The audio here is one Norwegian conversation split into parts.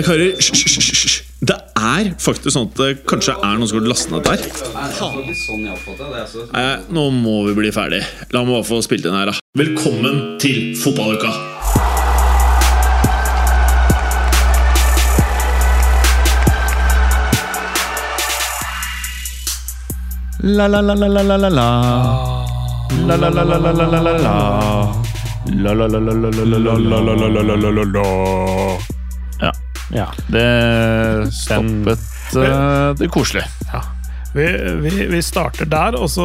Nei, karer, hysj. Det er faktisk sånn at det kanskje er noen som har lastet ned der. Nei, nå må vi bli ferdig. La meg bare få spilt inn her, da. Velkommen til fotballuka! La la la Ja. Ja. Det stoppet uh, det koselige. Vi, vi, vi starter der, og så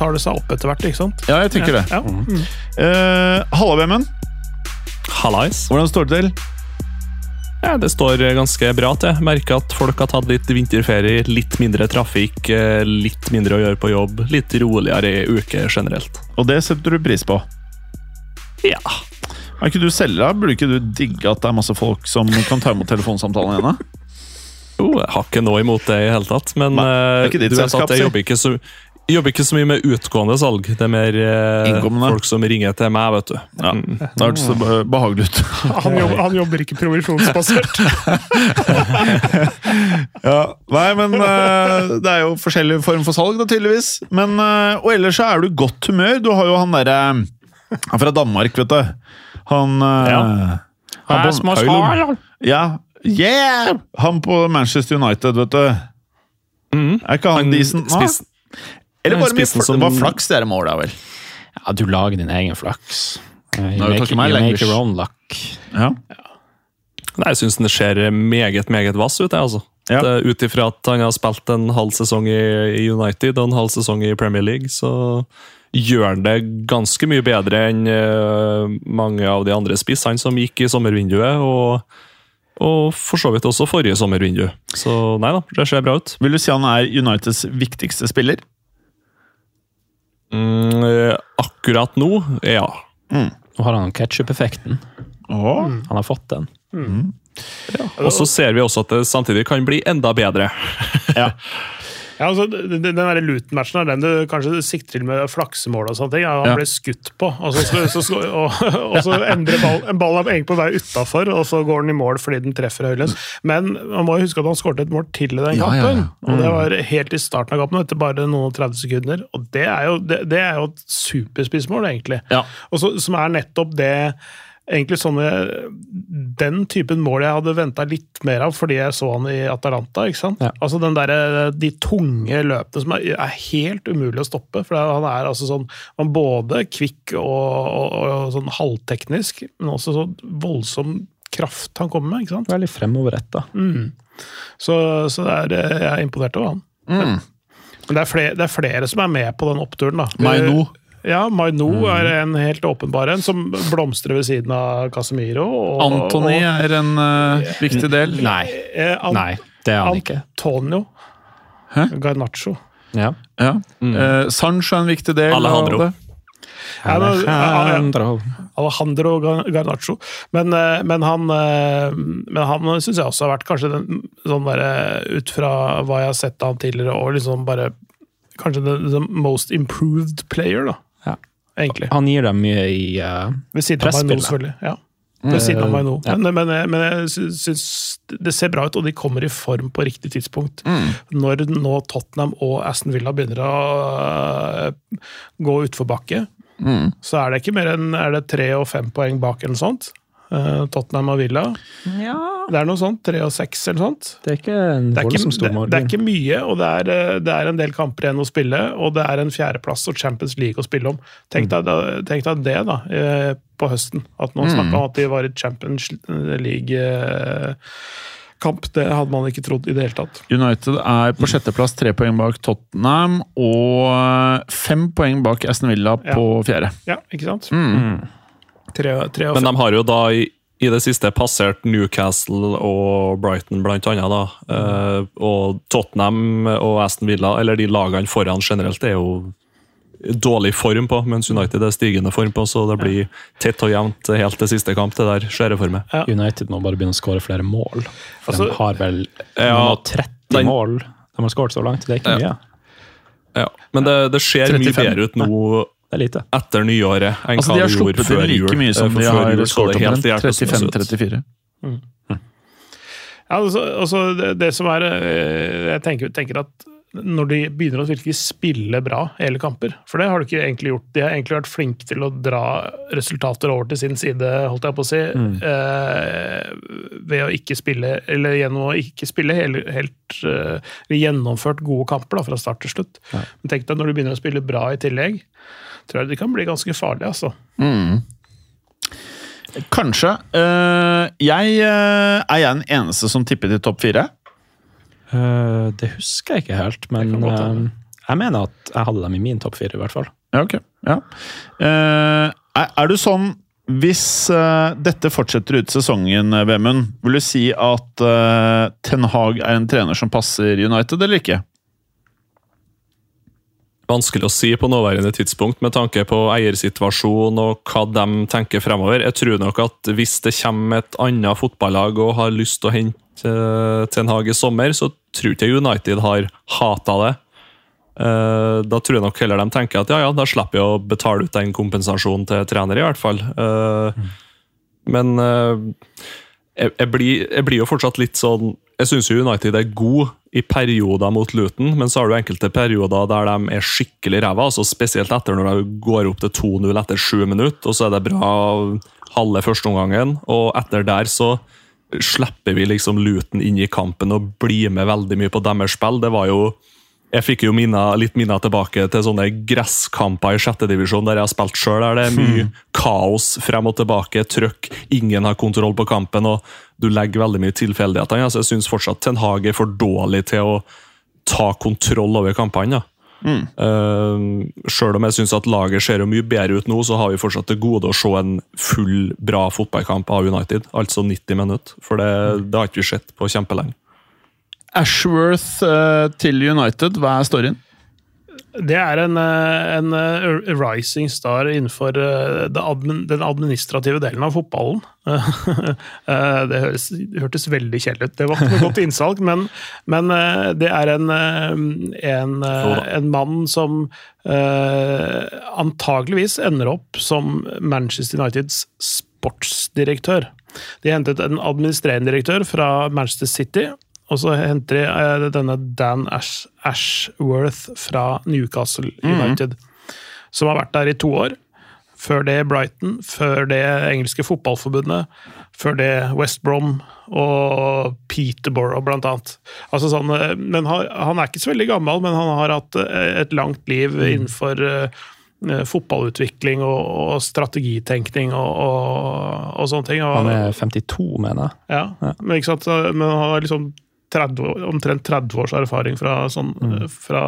tar det seg opp etter hvert, ikke sant? Ja, jeg tenker det. Ja. Mm. Uh, Halla, Vemund. Hallais. Hvordan står det til? Ja, det står ganske bra til. Merker at folk har tatt litt vinterferie, litt mindre trafikk, eh, litt mindre å gjøre på jobb, litt roligere i uke generelt. Og det setter du pris på. Ja. Er ikke du selger? Burde ikke du digge at det er masse folk som kan ta imot telefonsamtalen dine? Jo, jeg har ikke noe imot det i hele tatt, men Nei, det er eh, ikke ditt du vet selskap, at jeg jobber ikke, så, jeg jobber ikke så mye med utgående salg. Det er mer eh, folk som ringer til meg, vet du. Ja, Mm. Det hørtes så behagelig ut. Han, jobber, han jobber ikke provisjonsbasert. Ja, Nei, men eh, det er jo forskjellig form for salg, da, tydeligvis. Men, eh, og ellers så er du i godt humør. Du har jo han derre er fra Danmark, vet du. Han eh, Ja. han på- Høylund. Ja, yeah! Han på Manchester United, vet du. Mm. Er ikke han, Han decent nå? Eller bare mye som- Det var flaks, det målet, vel. Ja, du lager din egen flaks. You Nå make, meg you make your own luck. Ja. Nei, Jeg syns det ser meget, meget vass ut, jeg, altså. Ja. Ut ifra at han har spilt en halv sesong i i United og en halv sesong i Premier League, så gjør han det ganske mye bedre enn eh, mange av de andre spissene som gikk i sommervinduet, og, og for så vidt også forrige sommervindu. Så nei da, det ser bra ut. Vil du si han er Uniteds viktigste spiller? Mm, eh, akkurat nå, ja. Nå har han ketsjup-effekten. Åh. Han har fått den. Og så ser vi også at det samtidig kan bli enda bedre. Ja, altså, den den der Luton-matchen er den du kanskje sikter til med flaksemål og sånne ting. Ja, han Ja. ble skutt på, og så, så, så, og, og så endrer ball, en ball er egentlig på vei utafor, og så går den i mål fordi den treffer Høylund. Men man må jo huske at han skåret et mål til i den Ja, ja, kampen. Mm. Og det var helt i starten av kampen, etter bare noen og 30 sekunder. Og det er jo, det, det er jo et superspissmål, egentlig. Ja. Og så, som er nettopp det Egentlig sånne, Den typen mål jeg hadde venta litt mer av fordi jeg så han i Atalanta. ikke sant? Ja. Altså den der, De tunge løpene som er, er helt umulig å stoppe. for Han er altså sånn han både kvikk og, og, og sånn halvteknisk, men også så voldsom kraft han kommer med. ikke sant? Veldig fremoverretta. Mm. Så, så det er, jeg er imponert over han. Mm. Men det er, flere, det er flere som er med på den oppturen. da. Maino. Ja, Maino er en helt åpenbar en, som blomstrer ved siden av Casemiro. Og, Antony er en uh, viktig del. Nei. eh, An Nei, det er han ikke. Antonio Hæ? Garnaccio. Ja. Ja. Eh, Sancho er en viktig del. Alejandro. av det. Alejandro. Alejandro Garnaccio. Men, eh, men han, men han syns jeg også har vært kanskje den sånn der, Ut fra hva jeg har sett av han tidligere, og liksom bare Kanskje the, the most improved player, da. Ja. Egentlig. Han gir dem mye i uh, Ved siden av Maino, selvfølgelig. Ja. Ved siden av Maino. Ja. Men, men, men jeg sy- syns det ser bra ut, og de kommer i form på riktig tidspunkt. Når nå Tottenham og Aston Villa begynner å uh, gå utforbakke, Mm. så er det ikke mer enn er det tre og fem poeng bak eller noe sånt. Eh, Tottenham og Villa. Ja. Det er noe sånt. Tre og seks eller sånt. Det er ikke en Det er ikke, stor det, det er ikke mye, og det er, eh, det er en del kamper igjen å spille. Og det er en fjerdeplass og Champions League å spille om. Tenk deg, mm. tenk deg det, da, eh, på høsten. At noen snakka om at de var i Champions League-kamp. Det hadde man ikke trodd i det hele tatt. United er på sjetteplass, tre poeng bak Tottenham og fem poeng bak Aston Villa på fjerde. Ja, ikke sant? Mm. Tre, tre og Men de har jo da i, i det siste passert Newcastle og Brighton, blant annet. Da. Eh, og Tottenham og Aston Villa, eller de lagene foran generelt, er jo dårlig form på, mens United er stigende form på, så det blir tett og jevnt helt til siste kamp. Det der skjer for meg. United må bare begynne å skåre flere mål. For Altså- de har vel Ja, de har 30 den- mål de har skåret så langt. Det er ikke Ja. mye. Ja. Men det, det ser mye bedre ut nå Det er lite. etter nyåret enn Altså, hva de har sluppet inn like mye som Eh, de har skåret omtrent. hjelpeløst ut. 35-34. Ja, altså, altså det, det som er eh, Jeg tenker, tenker at når de begynner å virkelig spille bra hele kamper For det har de ikke egentlig gjort. De har egentlig vært flinke til å dra resultater over til sin side, holdt jeg på å si, eh, ved å ikke spille Eller gjennom å ikke spille hele, helt eh, gjennomført gode kamper da, fra start til slutt. Men tenk deg når de begynner å spille bra i tillegg, tror jeg det kan bli ganske farlig, altså. Kanskje. Eh, jeg eh, er jeg den eneste som tippet i topp fire. Eh, det husker jeg ikke helt, men jeg mener at jeg hadde dem i min topp fire, i hvert fall. Ja, ok. Ja. Eh, er, er du sånn Hvis dette fortsetter ut sesongen, Vemund, vil du si at Ten Hag er en trener som passer United, eller ikke? Vanskelig å si på nåværende tidspunkt med tanke på eiersituasjon og hva de tenker fremover. Jeg tror nok at hvis det kommer et annet fotballag og har lyst til å hente uh, Ten Hag i sommer, så tror ikke United har hata det. Eh, da tror jeg nok heller de tenker at ja, ja, da slipper jeg å betale ut den kompensasjonen til trener, i hvert fall. Eh, Men eh, jeg, jeg, blir, jeg blir jo fortsatt litt sånn Jeg syns United er god i perioder mot Luton, men så har du enkelte perioder der de er skikkelig ræva. Altså spesielt etter når de går opp til 2-0 etter sju minutter, og så er det bra halve førsteomgangen. Og etter der så slipper vi liksom Luton inn i kampen og blir med veldig mye på deres spill. Det var jo jeg fikk jo minna, litt minner tilbake til sånne gresskamper i sjette divisjon der jeg har spilt sjøl, der det er mye kaos frem og tilbake, trøkk, ingen har kontroll på kampen, og du legger veldig mye tilfeldigheter. Altså, jeg syns fortsatt Ten Hag er for dårlig til å ta kontroll over kampene. Ja. Uh, Sjøl om jeg syns at laget ser jo mye bedre ut nå, så har vi fortsatt til gode å se en full, bra fotballkamp av United. Altså 90 minutter. For det, det har ikke vi sett på kjempelenge. Ashworth uh, til United, hva er storyen? Det er en, eh, en eh, rising star innenfor eh, den administrative delen av fotballen. Det høres, det hørtes veldig kjedelig ut. Det var ikke noe godt innsalg, men, men det er en, en, en mann som antageligvis ender opp som Manchester Uniteds sportsdirektør. De hentet en administrerende direktør fra Manchester City, og så henter de eh, denne Dan Ash, Ashworth fra Newcastle United, som har vært der i to år. Før det Brighton, før det engelske fotballforbundet, før det West Brom og Peterborough, blant annet. Altså sånn, eh, men han, er ikke så veldig gammel, men han har hatt eh, et langt liv innenfor eh, eh, fotballutvikling og, strategitenkning og, og, og sånne ting. Og, Han er 52, mener jeg. ja, men ikke sant, men han har liksom 30, omtrent 30 års erfaring fra, sånn, Mm. fra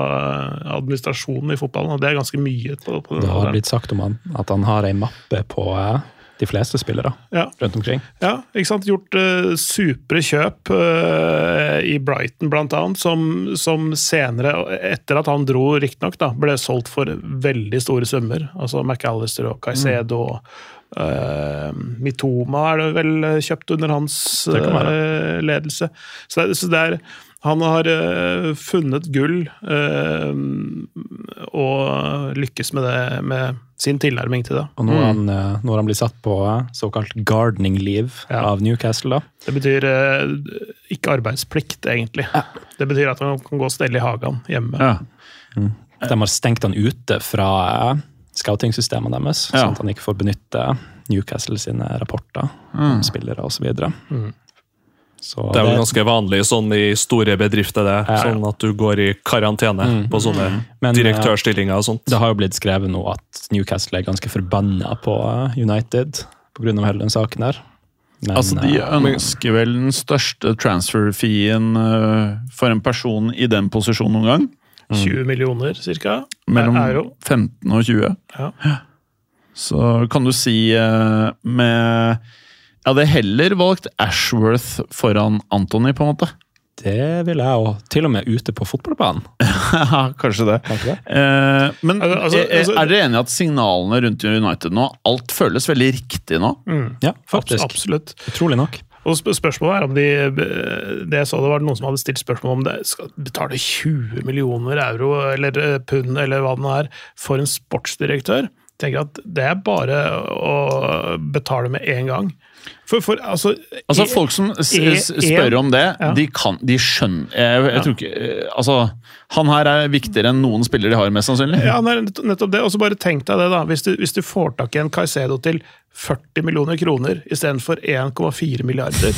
administrasjonen i fotballen, og det er ganske mye. på, på Det har blitt sagt om han at han har ei mappe på eh, de fleste spillere Ja. rundt omkring. Ja, ikke sant? Gjort uh, supre kjøp eh, i Brighton, annet, som, som senere, etter at han dro, riktignok, ble solgt for veldig store summer. Altså McAllister og Caicedo og eh, Mitoma er det vel kjøpt under hans eh, ledelse. Så, det, så det er han har uh, funnet gull og lykkes med det med sin tilnærming til det. Og nå har han, han blitt satt på såkalt gardening leave Ja. av Newcastle. da. Det betyr ikke arbeidsplikt, egentlig. Det betyr at han kan gå og stelle i hagen hjemme. Ja. De har stengt han ute fra, eh, scouting-systemene deres, Ja. sånn at han ikke får benytte Newcastle sine rapporter Mm. om spillere osv. Så, så Det er jo ganske vanlig sånn i store bedrifter, det. Ja, ja. Sånn at du går i karantene Mm. på sånne Men, direktørstillinger og sånt. Det har jo blitt skrevet nå at Newcastle er ganske forbanna på eh, United pga. hele den saken her. Men, Altså, De eh, ønsker vel den største transfer-feen øh, for en person i den posisjonen noen gang. 20 millioner, cirka. Mellom euro. 15 og 20. Ja. Så kan du si eh, med Jeg hadde heller valgt Ashworth foran Anthony, på en måte. det ville jeg òg. Til og med ute på fotballbanen. Ja, Kanskje det. Kanskje det? Eh, men Altså, altså, eh, altså- er dere enig i at signalene rundt United nå Alt føles veldig riktig nå? Mm. Ja, Abs- faktisk. Absolutt. Utrolig nok. Og spørsmålet er om de Det jeg så det var noen som hadde stilt spørsmål om det skal betale 20 millioner euro eller eh, pund eller hva det nå er for en sportsdirektør. Jeg tenker at Det er bare å betale med én gang. For, for altså, Altså Folk som en- s spør om det, Ja. de kan De skjønner Jeg, jeg Ja. tror ikke eh, Altså, han her er viktigere enn noen spillere de har, mest sannsynlig. Ja, nettopp det. Og så bare tenk deg det, da. Hvis du, hvis du får tak i en Caicedo til 40 millioner kroner istedenfor 1,4 milliarder.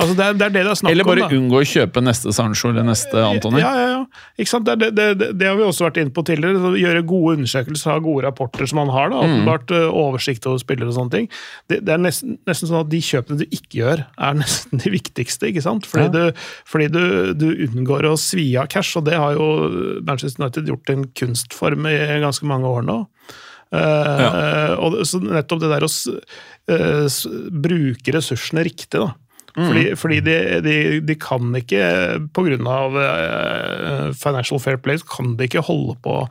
Altså, det er det er det det er snakk Eller om. bare da. unngå å kjøpe neste Sancho eller neste Antony. Ja, ja, ja. Ikke sant? Det, det, det, har vi også vært inne på tidligere. Gjøre gode undersøkelser, ha gode rapporter som man har. da, Mm. åpenbart mm. Oversikt over spillere og sånne ting. Det, det er nesten, nesten sånn at de kjøpene du ikke gjør, er nesten de viktigste. ikke sant? Fordi, du, fordi du, du unngår å svi av cash, og det har jo Manchester United gjort en kunstform i ganske mange år nå. Eh, og så nettopp det der å s, bruke ressursene riktig, da. Fordi, fordi de, de, de kan ikke, pga. Uh, Financial Fair Play, kan de ikke holde på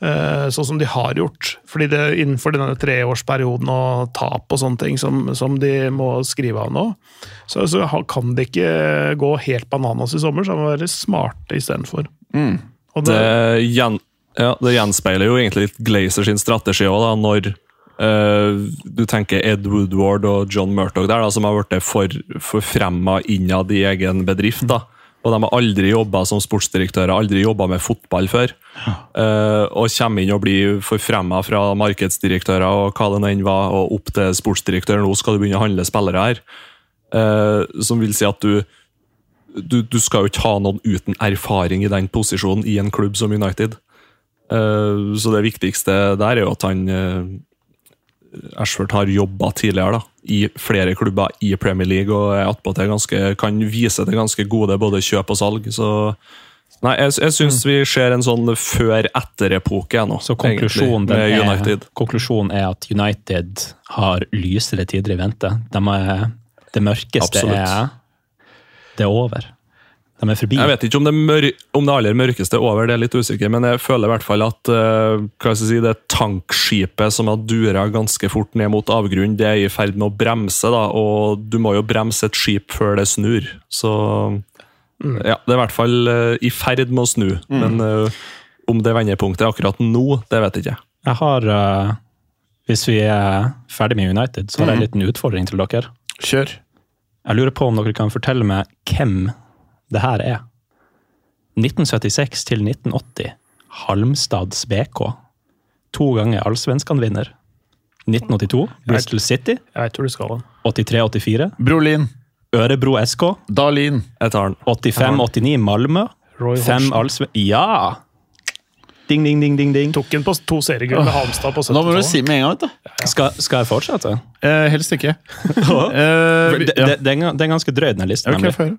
eh, sånn som de har gjort. Fordi det innenfor denne treårsperioden og tap og sånne ting som, som de må skrive av nå, så, så kan de ikke gå helt bananas i sommer, så de må være smarte istedenfor. Mm. det, Det, gjen, ja, det gjenspeiler jo egentlig litt Glazer sin strategi òg, når eh, du tenker Ed Woodward og John Murtog der, da, som har blitt for, forfremma innad i egen bedrift. da. Og de har aldri jobba som sportsdirektører, aldri jobba med fotball før. Eh, og kommer inn og blir forfremma fra markedsdirektører og hva det enn var, og opp til sportsdirektør. Nå skal du begynne å handle spillere her. Eh, som vil si at du du, du skal jo ikke ha noen uten erfaring i den posisjonen i en klubb som United. Så det viktigste der er jo at han Ashford har jobba tidligere da, i flere klubber i Premier League og er attpåtil ganske, kan vise til ganske gode både kjøp og salg. Så nei, jeg, jeg syns vi ser en sånn før-etter-epoke nå, Så konklusjonen, er, konklusjonen er at United har lysere tider i vente. De er, det mørkeste Absolutt. er, det er over. De er forbi. Jeg vet ikke om det, mør om det aller mørkeste er over, det er litt usikker, men jeg føler i hvert fall at uh, hva skal jeg si, det tankskipet som har dura ganske fort ned mot avgrunnen, det er i ferd med å bremse, da, og du må jo bremse et skip før det snur. Så ja, det er i hvert fall uh, i ferd med å snu, men uh, om det vendepunktet er akkurat nå, det vet jeg ikke. Jeg har, hvis vi er ferdig med United, så har jeg en liten utfordring til dere. Kjør. Jeg lurer på om dere kan fortelle meg hvem det her er. 1976 til 1980. Halmstads BK. To ganger Allsvenskan-vinner. 1982 Bristol City. jeg vet hvor du skal hen. 83-84 Brolin. Ørebro SK. Dalin. Jeg tar den. 85-89 Malmö. Roy Fem Allsven... Ja! Ding, ding, ding, ding, ding. Tok en på to seriegull med Halmstad på Nå må du si med en gang, vet du. Skal, skal jeg fortsette? Eh, helst ikke. Eh, Det, ja. det, det, er, gan- er ganske drøy, den listen. Ok, nemlig. få høre.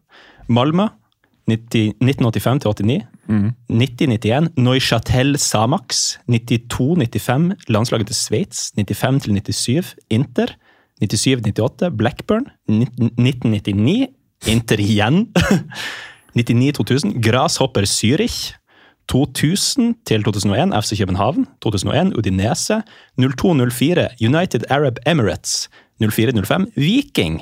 Malmö 90, 1985 til 89. 90-91 Neuchâtel Samax. 92-95 landslaget til Sveits. 95-97. Inter. 97-98 Blackburn. 1999 Inter igjen. 99-2000 Grasshopper Zürich. 2000 til 2001 FC København. 2001 Udinese. 02-04 United Arab Emirates. 04-05 Viking.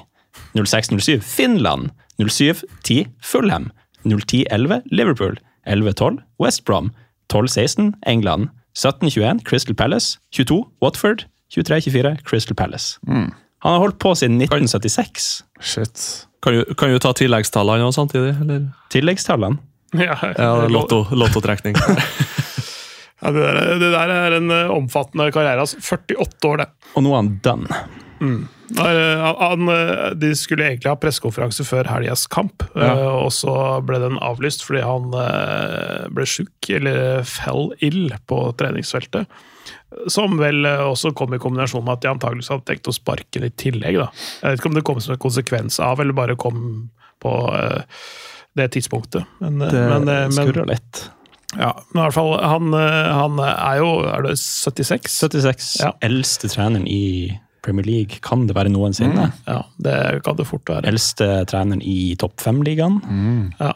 06-07 Finland. 07-10 Fulham. 0-10-11 Liverpool. 11-12 West Brom. 12-16 England. 17-21 Crystal Palace. 22 Watford. 23-24 Crystal Palace. Han har holdt på siden 1976. Shit. Kan du, kan du ta tilleggstallene også samtidig, eller? Tilleggstallene. Ja, Ja, lotto, lottotrekning. Ja, det, der, det der er en eh, omfattende karriere. Altså. 48 år, det. Og nå er han done. Eh, de skulle egentlig ha pressekonferanse før helgas kamp, Ja. eh, og så ble den avlyst fordi han eh, ble sjuk, eller fell ill, på treningsfeltet. Som vel eh, også kom i kombinasjon med at de antakeligvis hadde tenkt å sparke den i tillegg. da. Jeg vet ikke om det kom som en konsekvens av, eller bare kom på det tidspunktet. Men, Det men, men, skurrer litt. ja, men i hvert fall, han, han er jo er det 76? 76. Ja. Eldste treneren i Premier League kan det være noensinne. Ja, det kan det fort være. Eldste treneren i topp fem-ligaen. Ja.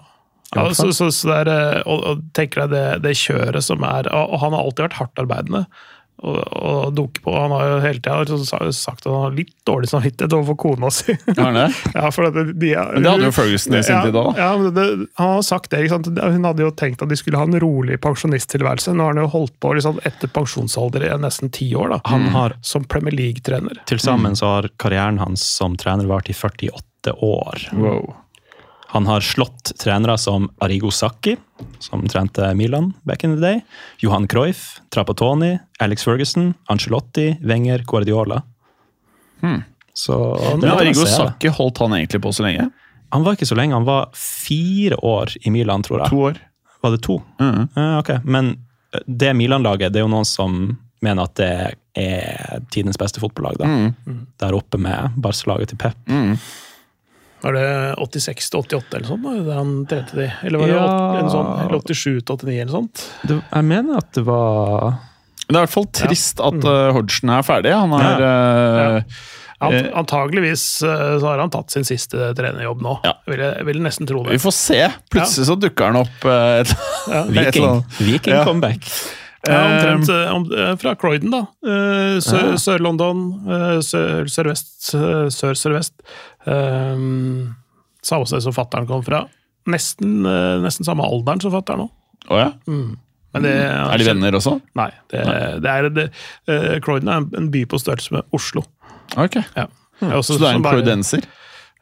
Ja, så, så, så det er, eh, og, og tenker deg det, det kjøret som er Og han har alltid vært hardtarbeidende. Og, å dunke på. Han har jo hele tida liksom sagt at han har litt dårlig samvittighet overfor kona si. Har han det? ja, for det, de, Men det hadde jo Ferguson i sin ja, tid òg. Ja, men det, han har sagt det. Ikke sant? Hun hadde jo tenkt at de skulle ha en rolig pensjonisttilværelse. Nå har han jo holdt på liksom, etter pensjonsalder i nesten ti år, da. Han har Som Premier League-trener. Til sammen så har karrieren hans som trener vart i 48 år. Wow. Han har slått trenere som Arigo Sacchi, som trente Milan back in the day, Johan Cruyff, Trapattoni, Alex Ferguson, Ancelotti, Wenger, Guardiola. Så Hmm. Men Arigo. Sacchi holdt han egentlig på så lenge? Han var ikke så lenge, han var fire år i Milan, tror jeg. To år. Var det to? Mhm. Eh, ok, Men eh, det Milan-laget, det er jo noen som mener at det er tidens beste fotballag. da. Mm. Der oppe med Barca-laget til Pep. Var det 86 til 88 eller sånt, da, han trente de? Eller var det Ja. 8, en sånn, eller 87 til 89 eller sånt? Det, jeg mener at det var det er i hvert fall trist at uh, Hodgson er ferdig. Han er ja. Ant, Eh. antageligvis eh, så har han tatt sin siste trenerjobb nå. Ja. Vil jeg, jeg vil nesten tro det. Vi får se. Plutselig så dukker han opp uh, et, Ja. et Viking. Viking Ja. comeback. Ja, omtrent eh, om, eh, fra Croydon, da. Eh, Sør- Sør-London, sør- sørvest, sør-sørvest. Um, samme sted som fattern kom fra. Nesten, nesten samme alderen som fattern nå. Oh, ja? Men det, Er de venner også? Nei. Det, det er, det, Croydon er en, by på størrelse med Oslo. Ok. Ja. Er også Så du er en croydenser?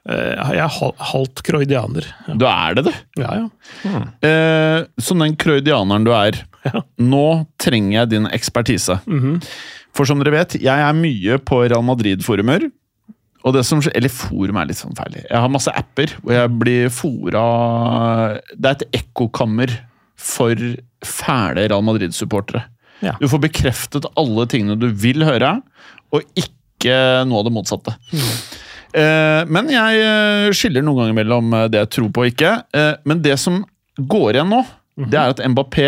Jeg er halvt croydianer. Ja. Du er det, du. ja, ja. Eh, som den croydianeren du er, Ja. nå trenger jeg din ekspertise. For som dere vet, jeg er mye på Real Madrid-forumer. Og det som, eller forum er litt sånn feil. Jeg har masse apper hvor jeg blir fora Det er et ekkokammer for fæle Real Madrid-supportere. Ja. Du får bekreftet alle tingene du vil høre, og ikke noe av det motsatte. Eh, men jeg eh, skiller noen ganger mellom eh, det jeg tror på og ikke. Eh, men det som går igjen nå, det er at Mbappé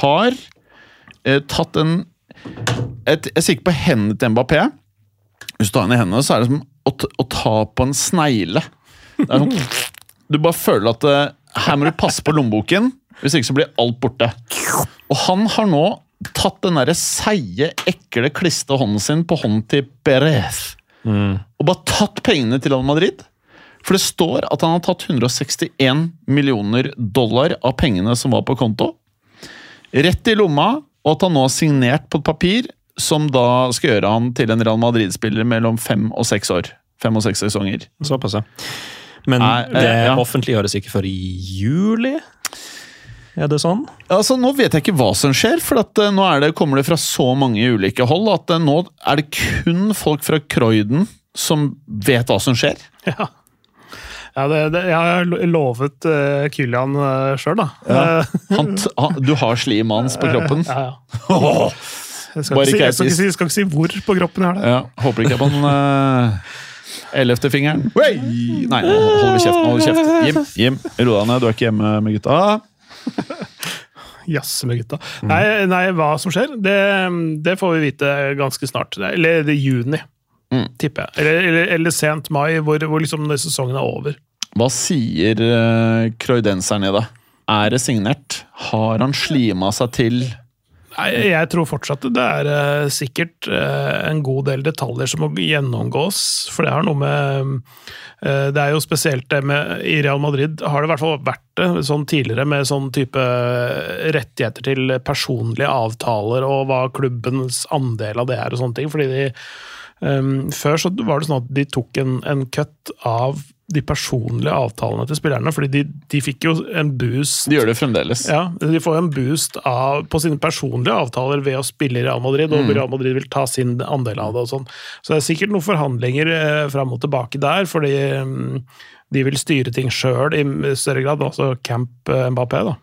har eh, tatt en et, Jeg sikter på hendene til Mbappé. Hvis du tar henne i hendene, så er det som å, å ta på en snegle. Sånn, du bare føler at eh, her må du passe på lommeboken, hvis ikke så blir alt borte. Og han har nå tatt den derre seige, ekle, kliste hånden sin på hånden til Perez og bare tatt pengene til Al Madrid. For det står at han har tatt 161 millioner dollar av pengene som var på konto. Rett i lomma, og at han nå har signert på et papir som da skal gjøre han til en Real Madrid-spiller mellom fem og seks år. Fem og seks sesonger. Såpass, ja. Men det eh, ja. offentliggjøres ikke før i juli? Er det sånn? Altså, Nå vet jeg ikke hva som skjer, for at, uh, nå er det, kommer det fra så mange ulike hold at uh, nå er det kun folk fra Croydon som vet hva som skjer. Ja. Ja, det, det, jeg har lovet uh, Kylian uh, sjøl, da. Ja. Han, t- han, du har slim hans på kroppen. ja, ja. Jeg skal, Bare ikke si, jeg, skal ikke si, jeg skal ikke si hvor på kroppen jeg har det. Ja, håper ikke på den uh, ellevte-fingeren. Nei, nå holder vi kjeft. Nå holder kjeft. Jim, Jim, ro deg ned. Du er ikke hjemme med gutta. Jazze med gutta. Nei, nei, hva som skjer, det, det får vi vite ganske snart. Eller det er juni, Mm. tipper jeg. Eller, eller, eller sent mai, hvor, hvor liksom sesongen er over. Hva sier uh, croydenseren da? det? Er det signert? Har han slima seg til? Nei, jeg tror fortsatt det er uh, sikkert uh, en god del detaljer som må gjennomgås. For det har noe med uh, Det er jo spesielt det med I Real Madrid har det i hvert fall vært det sånn tidligere med sånn type rettigheter til personlige avtaler og hva klubbens andel av det er og sånne ting. Fordi de eh, Før så var det sånn at de tok en, en cut av de personlige avtalene til spillerne. fordi de, de fikk jo en boost De gjør det fremdeles. ja, De får en boost av, på sine personlige avtaler ved å spille i Real Madrid, og Real Madrid vil ta sin andel av det. og sånn. Så det er sikkert noen forhandlinger eh, fram og tilbake der, fordi um, de vil styre ting sjøl i større grad. Altså Camp eh, Mbappé. da.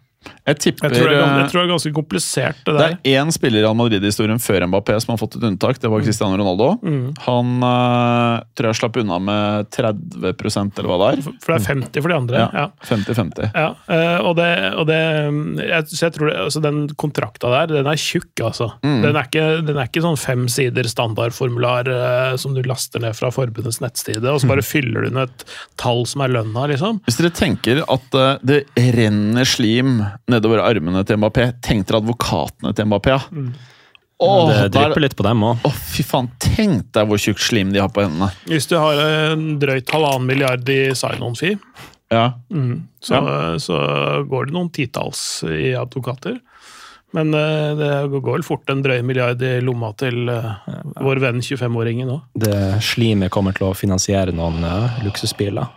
Jeg tipper Jeg tror, det er, eh, jeg tror det er ganske komplisert, det der. Det er én spiller i Real Madrid-historien før Mbappé som har fått et unntak. Det var Cristiano Ronaldo. Mm. Han uh, tror jeg slapp unna med 30% eller hva det er. For det er 50 for de andre. Ja, ja. 50-50. Ja, Uh, og det, og det jeg, Så jeg tror det, altså Den kontrakta der, den er tjukk, altså. Mm. Den, er ikke, den er ikke sånn fem sider standardformular uh, som du laster ned fra forbundets nettside, og så bare Mm. fyller du inn et tall som er lønna, liksom. Hvis dere tenker at det renner slim nedover armene til Mbappé, tenk dere advokatene til Mbappé. Ja. Mm. Åh, det drypper litt på dem òg. Å, fy faen, tenk deg hvor tjukt slim de har på hendene. Hvis du har en drøyt halvannen milliard i sign-on-fee, Ja. så, så går det noen titalls i advokater. Men eh, det går vel fort en drøy milliard i lomma til eh, vår venn 25-åringen òg. Det slimet kommer til å finansiere noen eh, luksusbiler.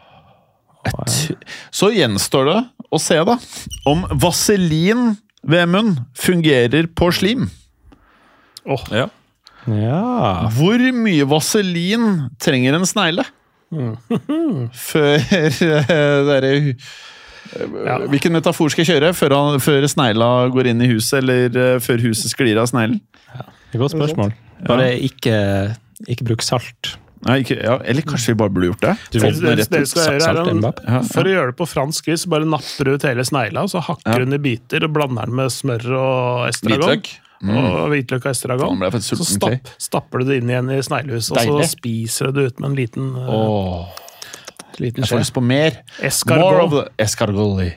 Så gjenstår det å se da om vaselin ved munn fungerer på slim. Ja. Ja Hvor mye vaselin trenger en snegle? Før eh, dere Hvilken metafor skal jeg kjøre? Før, han, før snegla går inn i huset, eller eh, før huset sklir av sneglen? Det er et godt spørsmål. Bare ikke, ikke bruk salt. Nei, ikke, ja, eller kanskje vi bare burde gjort det? Gjøre, er en. Ja, For å gjøre det på fransk vis, bare napper du ut hele snegla, så hakker Ja. du den i biter og blander den med smør og estragon. Hvitløk. Mm. Og hvitløk og estragon. Så stapp, stapper du det inn igjen i sneglehuset, og så spiser du det ut med en liten, Åh, liten jeg får lyst på mer. More of Escargot. the.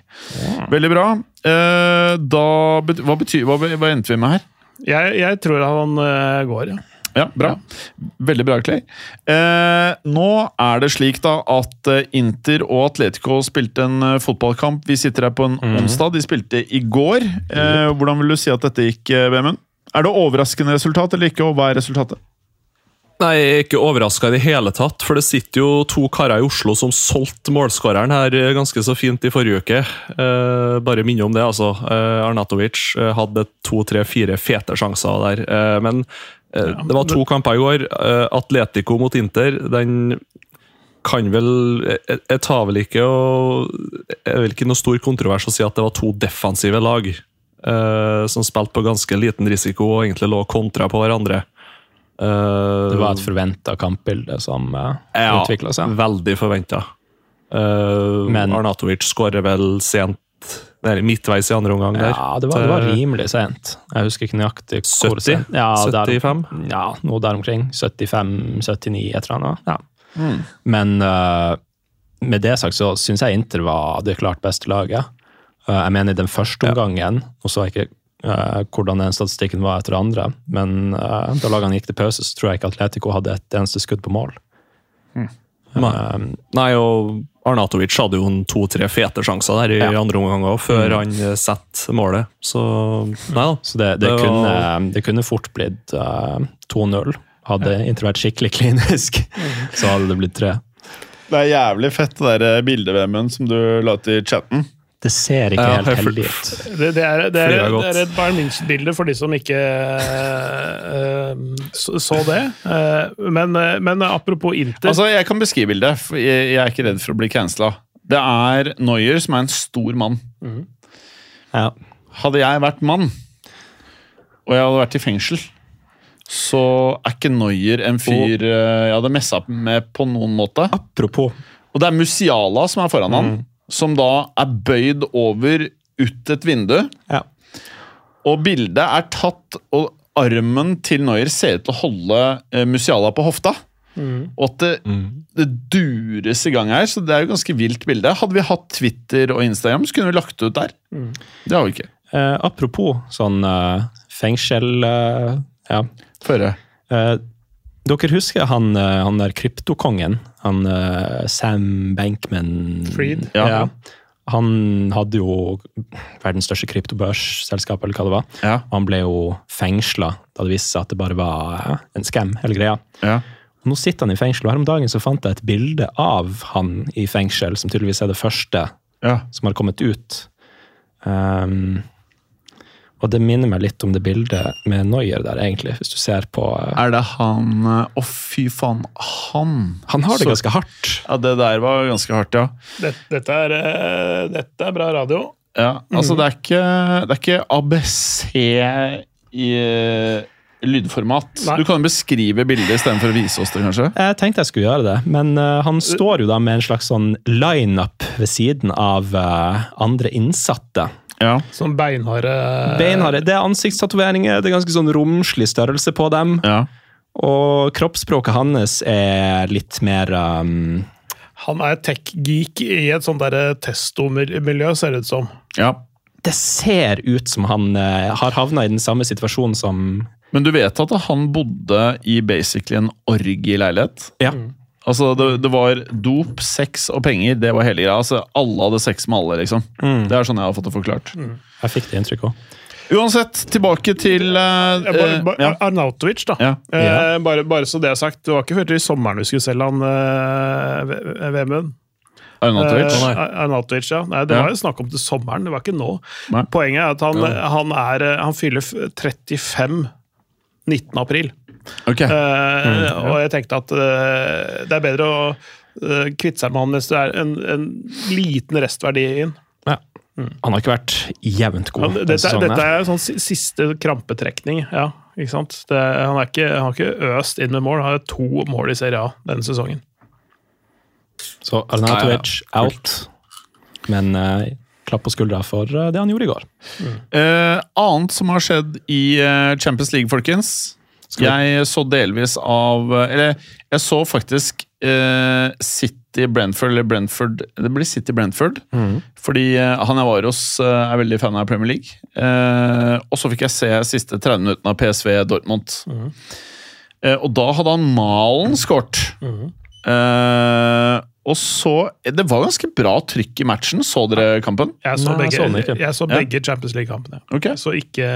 Veldig bra. Eh, da, hva, betyr, hva, hva endte vi med her? Jeg, jeg tror han uh, går, ja. Ja, bra. Veldig bra, Clay. Eh, nå er det slik da at eh, Inter og Atletico spilte en eh, fotballkamp. Vi sitter her på en onsdag. De spilte i går. Eh, hvordan vil du si at dette gikk, eh, Vemund? Er det overraskende resultat eller ikke, og hva er resultatet? Nei, jeg er ikke overraska i det hele tatt, for det sitter jo to karer i Oslo som solgte målskåreren her ganske så fint i forrige uke. Eh, bare minne om det, altså. Eh, Arnatovic hadde to, tre, fire fete sjanser der. Eh, men det var to kamper i går. Eh, Atletico mot Inter. Den kan vel Jeg, jeg tar vel ikke og er vel ikke noe stor kontrovers å si at det var to defensive lag eh, som spilte på ganske liten risiko og egentlig lå kontra på hverandre. Eh, Det var et forventa kampbilde som uh, ja, utvikla seg. veldig forventa. Uh, Men- Arnatovic skårer vel sent nei, midtveis i andre omgang der. Ja, det var, det var Eh, rimelig sent. Jeg husker ikke nøyaktig hvor 70? Ja, 75? der- 75? Ja, noe der omkring. 75-79, et eller annet. Ja. Mm. Men uh, med det sagt så syns jeg Inter var det klart beste laget. Uh, jeg mener i den første omgangen, og så er ikke Uh, hvordan den statistikken var etter andre, men uh, da lagene gikk til pause, så tror jeg ikke Atletico hadde et eneste skudd på mål. Mm. Uh, Nei, og Arnatovic hadde jo en to-tre fete sjanser der i Ja. andre omgang òg, før han eh, setter målet. Så nei da. Så det, det, Det var- kunne, det kunne fort blitt uh, 2-0. Hadde Inter vært skikkelig klinisk, så hadde det blitt tre. Det er jævlig fett, det der bildet, Vemund, som du la ut i chatten. Det ser ikke Ja, helt heldig ut. Det, det, er, det, er, det er et Bayern München-bilde for de som ikke uh, så, så det. Uh, men, uh, men apropos Inter Altså, Jeg kan beskrive bildet, for jeg, jeg er ikke redd for å bli cancela. Det er Neuer som er en stor mann. Ja. Hadde jeg vært mann, og jeg hadde vært i fengsel, så er ikke Neuer en fyr jeg hadde messa med på noen måte. Apropos Og det er Musiala som er foran han, som da er bøyd over ut et vindu. Ja. Og bildet er tatt, og armen til Noyer ser ut til å holde eh, Musiala på hofta. Og at det, det dures i gang her, så det er jo ganske vilt bilde. Hadde vi hatt Twitter og Instagram, så kunne vi lagt det ut der. Det har vi ikke. Eh, apropos sånn eh, fengsel eh, Ja. Føre. Eh, dere husker han, eh, han der kryptokongen? Han eh, Sam Bankman Freed. Ja. Han hadde jo verdens største kryptobørsselskap, eller hva det var. Ja. Han ble jo fengsla da det viste seg at det bare var eh, en scam, hele greia. Ja. Nå sitter han i fengsel, og her om dagen så fant jeg et bilde av han i fengsel, som tydeligvis er det første Ja. som har kommet ut. Um, og det minner meg litt om det bildet med Noyer der, egentlig, hvis du ser på eh, Er det han Å, Å, fy faen. Han Han har det Så- ganske hardt. Ja, det der var ganske hardt, ja. Dette, dette, er, eh, dette er bra radio. ja altså, det er ikke, det er ikke ABC i eh, lydformat. Nei. Du kan beskrive bildet istedenfor å vise oss det, kanskje? Jeg tenkte jeg skulle gjøre det, men uh, han står jo da med en slags sånn lineup ved siden av uh, andre innsatte. Ja. Sånn beinharde Beinharde. Det er ansiktstatoveringer, det er ganske sånn romslig størrelse på dem. ja. Og kroppsspråket hans er litt mer um, Han er tech-geek i et sånt der testo-miljø, ser det ut som. ja. Det ser ut som han uh, har havna i den samme situasjonen som Men du vet at han bodde i basically en orgieleilighet? Ja. Ja. Altså, det, det var dop, sex og penger. Det var hele greia. Altså, alle hadde sex med alle, liksom. Mm. Det er sånn jeg har fått det forklart. Jeg fikk det inntrykket òg. Uansett, tilbake til uh, Ja, bare, bare, ja. Arnautovic, da. Ja. Eh, bare, bare så det er sagt, det var ikke før til sommeren vi skulle selge han uh, Vemund. Arnautovic. Eh, Arnautovic, ja. Nei, det Ja. var jo snakk om til sommeren, det var ikke nå. Nei. Poenget er at han, Ja. han, er, han fyller 35 19. april. Ok. Eh, Og jeg tenkte at eh, det er bedre å eh, kvitte seg med han hvis det er en, en liten restverdi inn. Ja. Han har ikke vært jevnt god Ja, dette, dette er sånn siste krampetrekning, ja. Ikke sant? Det, han, er ikke, han har ikke øst inn med mål, han har to mål i Serie A denne sesongen. Så Arnautovic out. Men uh, klapp på skuldra for uh, det han gjorde i går. Eh, annet som har skjedd i Champions League, folkens. Jeg så delvis av Eller jeg så faktisk eh, City Brentford, eller Brentford Det blir City Brentford. Fordi eh, han jeg var hos, eh, er veldig fan av Premier League. Eh, og så fikk jeg se siste 30 minuttene av PSV Dortmund. Eh, og da hadde han Malen skåret. Eh, og så Det var ganske bra trykk i matchen. Så dere kampen? Jeg så Nei, jeg så begge, jeg så Ja. Champions League-kampene. Okay. Så ikke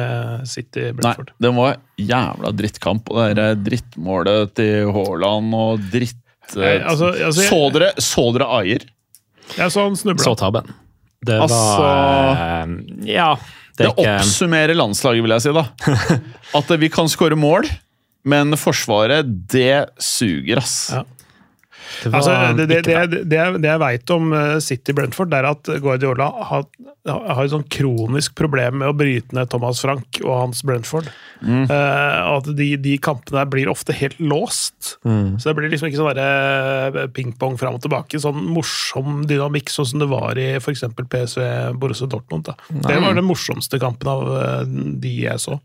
City Nei, Brentford. den var jævla drittkamp. Og det der drittmålet til Haaland og dritt... Nei, altså- altså, jeg- så, dere, så dere Ayer? Jeg så han snubla. Så tabben. Det var Altså- eh, Ja. Det Det er ikke oppsummerer landslaget, vil jeg si. da. At vi kan skåre mål, men Forsvaret, det suger, ass. Ja. Det Altså, det, det, det, det, jeg- det jeg veit om eh, City Brentford, det er at Guardiola har, har et sånn kronisk problem med å bryte ned Thomas Frank og hans Brentford. Mm. Uh, at de, de kampene der blir ofte helt låst. Mm. Så det blir liksom ikke sånn derre pingpong fram og tilbake. Sånn morsom dynamikk, sånn som det var i f.eks. PSV Borussia Dortmund. Da. Det var den morsomste kampen av eh, de jeg så,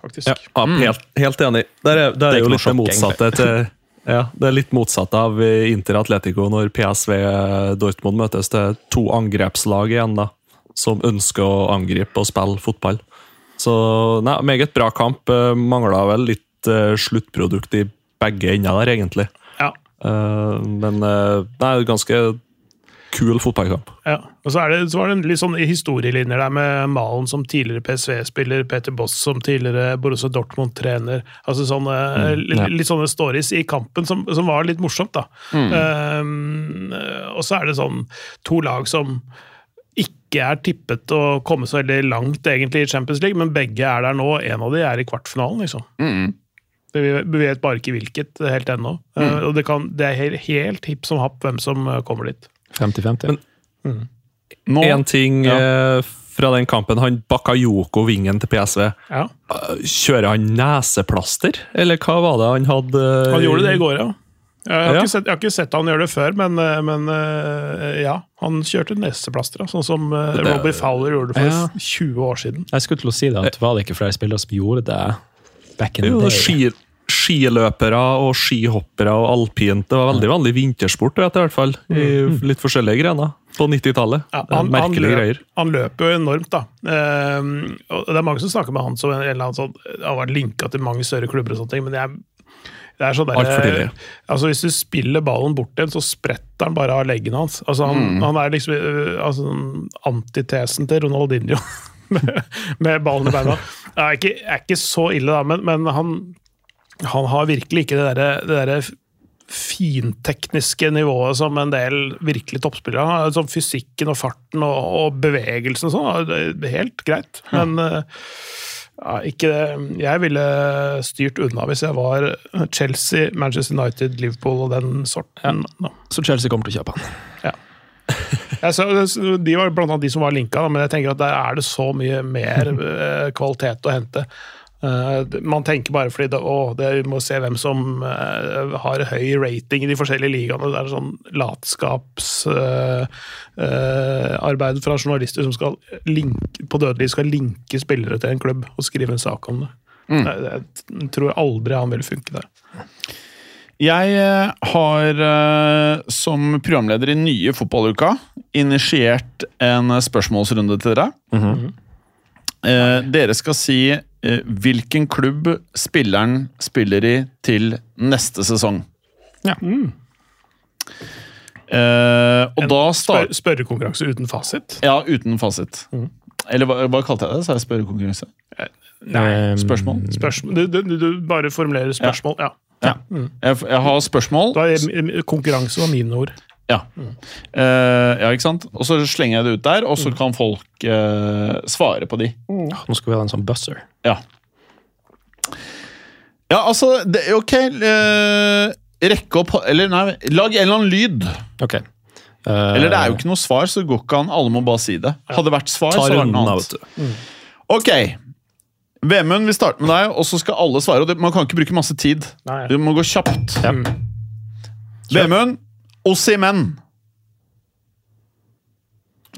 faktisk. Ja, helt, helt enig. Der er, der Det er er jo litt det motsatte til ja, Det er litt motsatt av eh, Inter Atletico når PSV Dortmund møtes. Det er to angrepslag igjen, da, som ønsker å angripe og spille fotball. Så nei, meget bra kamp. Mangla vel litt eh, sluttprodukt i begge ender der, egentlig. Ja. Eh, men det er ganske kul fotballkamp. Ja, og så, er det, så var det litt sånn historielinjer der med Malen som tidligere PSV-spiller, Peter Boss som tidligere Borussia Dortmund-trener. altså sånne, litt, ja. litt sånne stories i kampen som, som var litt morsomt. da. Um, og så er det sånn to lag som ikke er tippet å komme så veldig langt egentlig i Champions League, men begge er der nå. En av de er i kvartfinalen, liksom. Mm. Vi vet bare ikke hvilket helt ennå. Uh, og det, kan, det er helt, helt hipp som happ hvem som uh, kommer dit. 50-50. Men Én ting Ja. eh, fra den kampen. Han Bakayoko, vingen til PSV. Ja. Eh, Kjører han neseplaster, eller hva var det han hadde? Han gjorde det i går, ja. Jeg har, Ja. Ikke, sett, jeg har ikke sett han gjøre det før, men, eh, men eh, ja. Han kjørte neseplaster, sånn som eh, Det- Robbie Fowler gjorde det for Ja. 20 år siden. Jeg skulle til å si det, at var det ikke flere spillere som gjorde det back in the day? Ski, skiløpere og skihoppere og alpint. Det var veldig vanlig vintersport, vet i hvert fall. I litt forskjellige grener på 90-tallet. Ja, er Merkelige løp, greier. han løper jo enormt, da. Eh, og det er mange som snakker med han som en eller annen sånn Han vært linka til mange større klubber og sånne ting, men det er, det er sånn der. Altså Hvis du spiller ballen bort igjen, så spretter han bare av leggen hans. Altså Han, han er liksom øh, altså, sånn antitesen til Ronaldinho med, med ballen i beina. Det er ikke, er ikke så ille, da, men, men han han har virkelig ikke det derre det derre fintekniske nivået som en del virkelig toppspillere har. Sånn fysikken og farten og, og bevegelsen og sånn, det helt greit. Men eh, ja, ikke Jeg ville styrt unna hvis jeg var Chelsea, Manchester United, Liverpool og den sorten. Ja. Så Chelsea kommer til å kjøpe han. Jeg så, de var blant annet de som var linka, men jeg tenker at der er det så mye mer eh, kvalitet å hente. Eh, man tenker bare fordi det, å, det, må se hvem som eh, har høy rating i de forskjellige ligaene. Det er sånn latskapsarbeid fra journalister som skal linke, på dødelig skal linke spillere til en klubb og skrive en sak om det. Jeg, jeg tror aldri han vil funke der. Jeg eh, har eh, som programleder i nye fotballuka initiert en spørsmålsrunde til dere. Eh, dere skal si eh, hvilken klubb spilleren spiller i til neste sesong. Ja. Eh, og En da spør, spørrekonkurranse uten fasit. Ja, uten fasit. Eller hva, hva kalte jeg det? Sa jeg spørrekonkurranse? Nei, Spørsmål? Spørsmål. Du, du, du bare formulerer spørsmål. Ja. Jeg, jeg har spørsmål. Da er konkurranse var mine ord. Ja. Eh, ja, ikke sant? Og så slenger jeg det ut der, og så kan folk uh, svare på de. Nå skal vi ha en sånn buzzer. Ja. Ja, altså det, Ok. Uh, rekke opp Eller nei, lag en eller annen lyd. Ok. Eh, Eller det er jo ikke noe svar, så det går ikke an. Alle må bare si det. Hadde det vært svar, så var det noe annet. Mm. Ok. Vemund, vi starter med deg, og så skal alle svare. og det, Man kan ikke bruke masse tid. Nei. Det må gå kjapt. Ja. Vemund, Ossimen.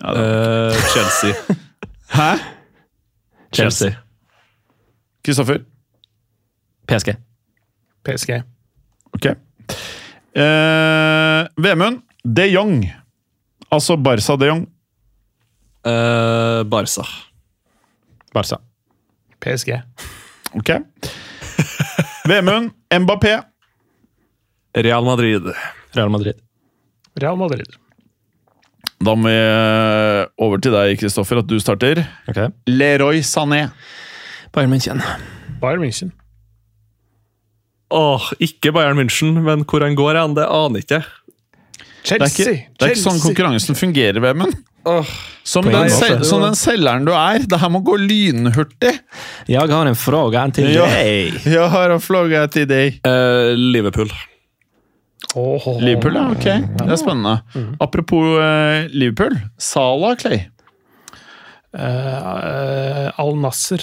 uh, Chelsea. Hæ? Chelsea. Kristoffer? PSG. PSG. Ok. Uh, Vemund, de Jong. Altså Barca de Jong. Uh, Barca. Barca. PSG. Ok. Vemund, Mbappé. Real Madrid. Real Madrid. Real Madrid. Da må vi over til deg, Kristoffer, at du starter. Okay. Leroy Sané. Bayern München. Bayern München. Åh, ikke Bayern München, men hvor han går hen, det aner ikke. Det er ikke, det er ikke sånn konkurransen fungerer, Vemund. Åh, Som, den sel- som den selgeren du er. Det her må gå lynhurtig. Jeg har en spørsmål til deg. Jeg har en spørsmål til deg. Uh, Liverpool. Liverpool, ja. Ok, det er spennende. Apropos uh, Liverpool. Salah, Clay. Uh, Al Nasser.